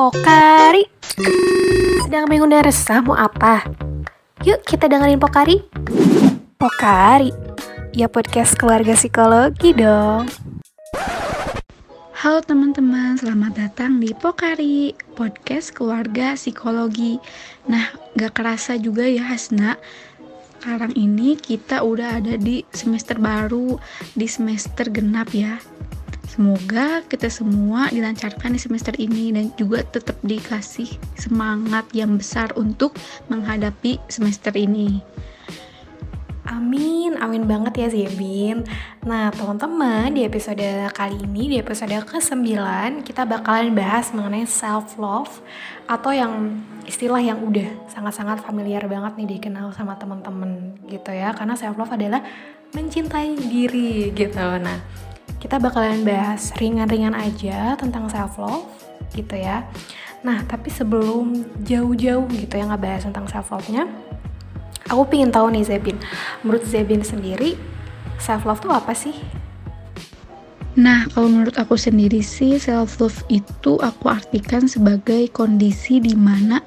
Pokari Sedang bingung dan resah mau apa? Yuk kita dengerin Pokari Pokari Ya podcast keluarga psikologi dong Halo teman-teman, selamat datang di Pokari, podcast keluarga psikologi. Nah, gak kerasa juga ya Hasna, sekarang ini kita udah ada di semester baru, di semester genap ya. Semoga kita semua dilancarkan di semester ini dan juga tetap dikasih semangat yang besar untuk menghadapi semester ini. Amin, amin banget ya Zebin. Nah, teman-teman, di episode kali ini, di episode ke-9, kita bakalan bahas mengenai self-love atau yang istilah yang udah sangat-sangat familiar banget nih dikenal sama teman-teman gitu ya. Karena self-love adalah mencintai diri gitu. Nah, kita bakalan bahas ringan-ringan aja tentang self love gitu ya. Nah, tapi sebelum jauh-jauh gitu ya ngebahas tentang self love-nya, aku pingin tahu nih Zebin, menurut Zebin sendiri self love tuh apa sih? Nah, kalau menurut aku sendiri sih self love itu aku artikan sebagai kondisi di mana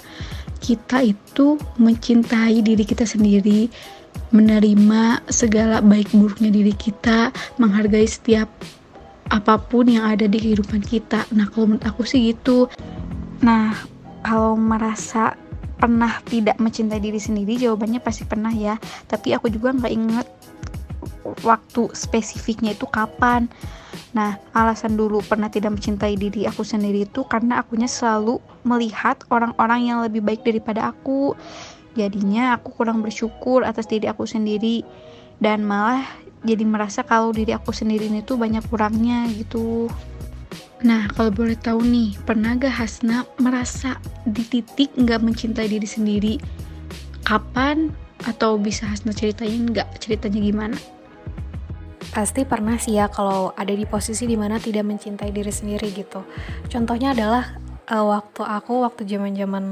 kita itu mencintai diri kita sendiri menerima segala baik buruknya diri kita, menghargai setiap apa pun yang ada di kehidupan kita. Nah, kalau menurut aku sih gitu. Nah, kalau merasa pernah tidak mencintai diri sendiri, jawabannya pasti pernah ya. Tapi aku juga nggak inget waktu spesifiknya itu kapan. Nah, alasan dulu pernah tidak mencintai diri aku sendiri itu karena akunya selalu melihat orang-orang yang lebih baik daripada aku Jadinya aku kurang bersyukur atas diri aku sendiri dan malah jadi merasa kalau diri aku sendiri ini tuh banyak kurangnya gitu. Nah, kalau boleh tahu nih, pernah gak Hasna merasa di titik nggak mencintai diri sendiri? Kapan? Atau bisa Hasna ceritain nggak ceritanya gimana? Pasti pernah sih ya kalau ada di posisi di mana tidak mencintai diri sendiri gitu. Contohnya adalah uh, waktu aku waktu zaman zaman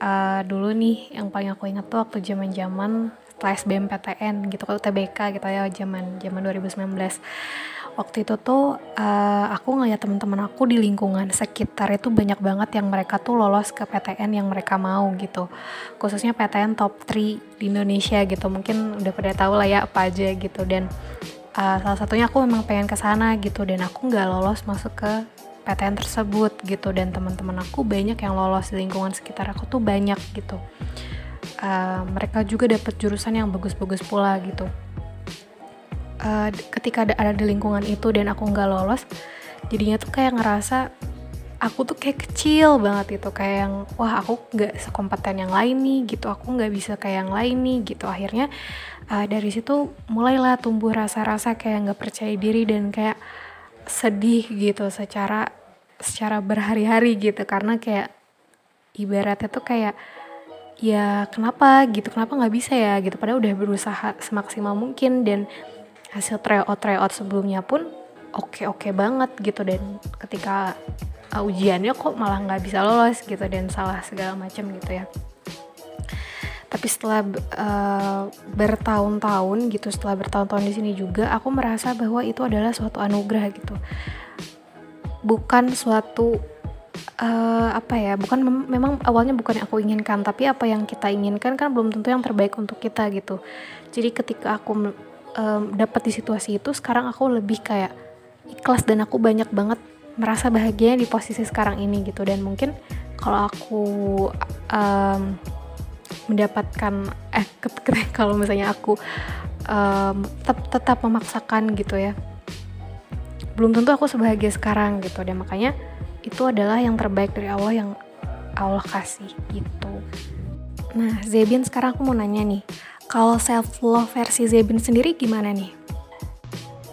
uh, dulu nih yang paling aku ingat tuh waktu zaman zaman setelah SBMPTN gitu kalau TBK gitu ya zaman zaman 2019 waktu itu tuh uh, aku ngeliat teman-teman aku di lingkungan sekitar itu banyak banget yang mereka tuh lolos ke PTN yang mereka mau gitu. Khususnya PTN top 3 di Indonesia gitu mungkin udah pada tahu lah ya apa aja gitu. Dan uh, salah satunya aku memang pengen ke sana gitu dan aku nggak lolos masuk ke PTN tersebut gitu dan teman-teman aku banyak yang lolos di lingkungan sekitar aku tuh banyak gitu. Uh, mereka juga dapat jurusan yang bagus-bagus pula gitu. Uh, ketika ada, ada di lingkungan itu dan aku nggak lolos jadinya tuh kayak ngerasa aku tuh kayak kecil banget itu kayak yang wah aku nggak sekompeten yang lain nih gitu. Aku nggak bisa kayak yang lain nih gitu. Akhirnya uh, dari situ mulailah tumbuh rasa-rasa kayak nggak percaya diri dan kayak sedih gitu secara secara berhari-hari gitu karena kayak ibaratnya tuh kayak ya kenapa? gitu kenapa nggak bisa ya? gitu padahal udah berusaha semaksimal mungkin dan hasil tryout tryout sebelumnya pun oke oke banget gitu dan ketika uh, ujiannya kok malah nggak bisa lolos gitu dan salah segala macam gitu ya. Tapi setelah uh, bertahun-tahun gitu setelah bertahun-tahun di sini juga aku merasa bahwa itu adalah suatu anugerah gitu bukan suatu uh, apa ya bukan mem memang awalnya bukan yang aku inginkan tapi apa yang kita inginkan kan belum tentu yang terbaik untuk kita gitu. Jadi ketika aku um, dapat di situasi itu sekarang aku lebih kayak ikhlas dan aku banyak banget merasa bahagia di posisi sekarang ini gitu. Dan mungkin kalau aku um, mendapatkan eh kalau misalnya aku um, tetap tetap memaksakan gitu ya belum tentu aku sebahagia sekarang gitu dan makanya itu adalah yang terbaik dari Allah yang Allah kasih gitu. Nah Zebin sekarang aku mau nanya nih. Kalau self love versi Zebin sendiri gimana nih?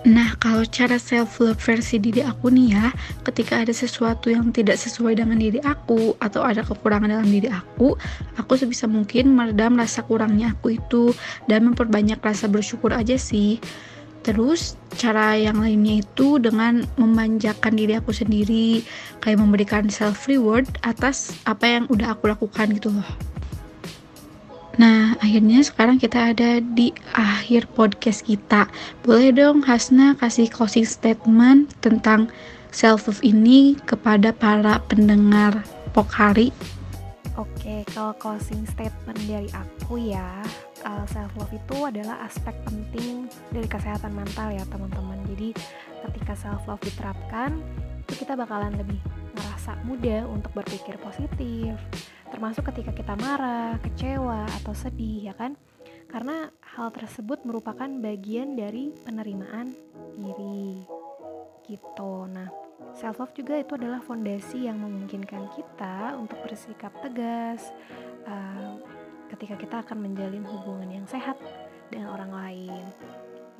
Nah, kalau cara self love versi diri aku nih ya, ketika ada sesuatu yang tidak sesuai dengan diri aku atau ada kekurangan dalam diri aku, aku sebisa mungkin meredam rasa kurangnya aku itu dan memperbanyak rasa bersyukur aja sih. Terus cara yang lainnya itu dengan memanjakan diri aku sendiri, kayak memberikan self reward atas apa yang udah aku lakukan gitu loh. Nah, akhirnya sekarang kita ada di akhir podcast kita. Boleh dong Hasna kasih closing statement tentang self love ini kepada para pendengar Pokari. Oke, kalau closing statement dari aku ya, uh, self love itu adalah aspek penting dari kesehatan mental ya teman-teman. Jadi ketika self love diterapkan, itu kita bakalan lebih ngerasa mudah untuk berpikir positif, termasuk ketika kita marah, kecewa, atau sedih ya kan? Karena hal tersebut merupakan bagian dari penerimaan diri gitu. Nah, Self love juga itu adalah fondasi yang memungkinkan kita untuk bersikap tegas uh, ketika kita akan menjalin hubungan yang sehat dengan orang lain.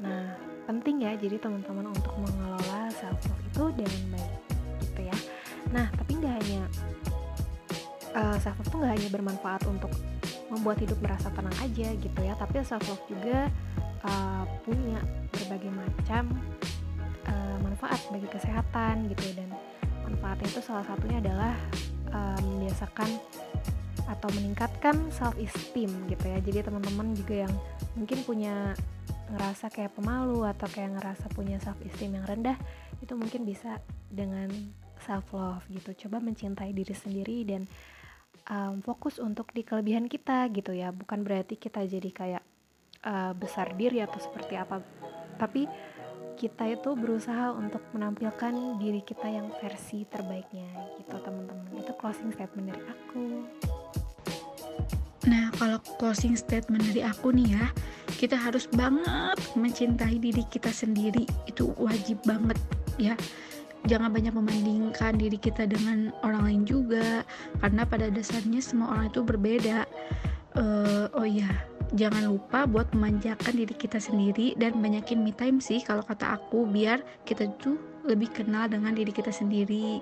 Nah, penting ya jadi teman-teman untuk mengelola self love itu dengan baik gitu ya. Nah, tapi nggak hanya uh, self love itu nggak hanya bermanfaat untuk membuat hidup merasa tenang aja gitu ya, tapi self love juga uh, punya berbagai macam manfaat bagi kesehatan gitu dan manfaatnya itu salah satunya adalah um, membiasakan atau meningkatkan self esteem gitu ya. Jadi teman-teman juga yang mungkin punya ngerasa kayak pemalu atau kayak ngerasa punya self esteem yang rendah itu mungkin bisa dengan self love gitu. Coba mencintai diri sendiri dan um, fokus untuk di kelebihan kita gitu ya. Bukan berarti kita jadi kayak uh, besar diri atau seperti apa tapi kita itu berusaha untuk menampilkan diri kita yang versi terbaiknya gitu teman-teman. Itu closing statement dari aku nah kalau closing statement dari aku nih ya kita harus banget mencintai diri kita sendiri. Itu wajib banget ya. Jangan banyak membandingkan diri kita dengan orang lain juga karena pada dasarnya semua orang itu berbeda. Uh, oh iya jangan lupa buat memanjakan diri kita sendiri dan banyakin me time sih kalau kata aku biar kita tuh lebih kenal dengan diri kita sendiri.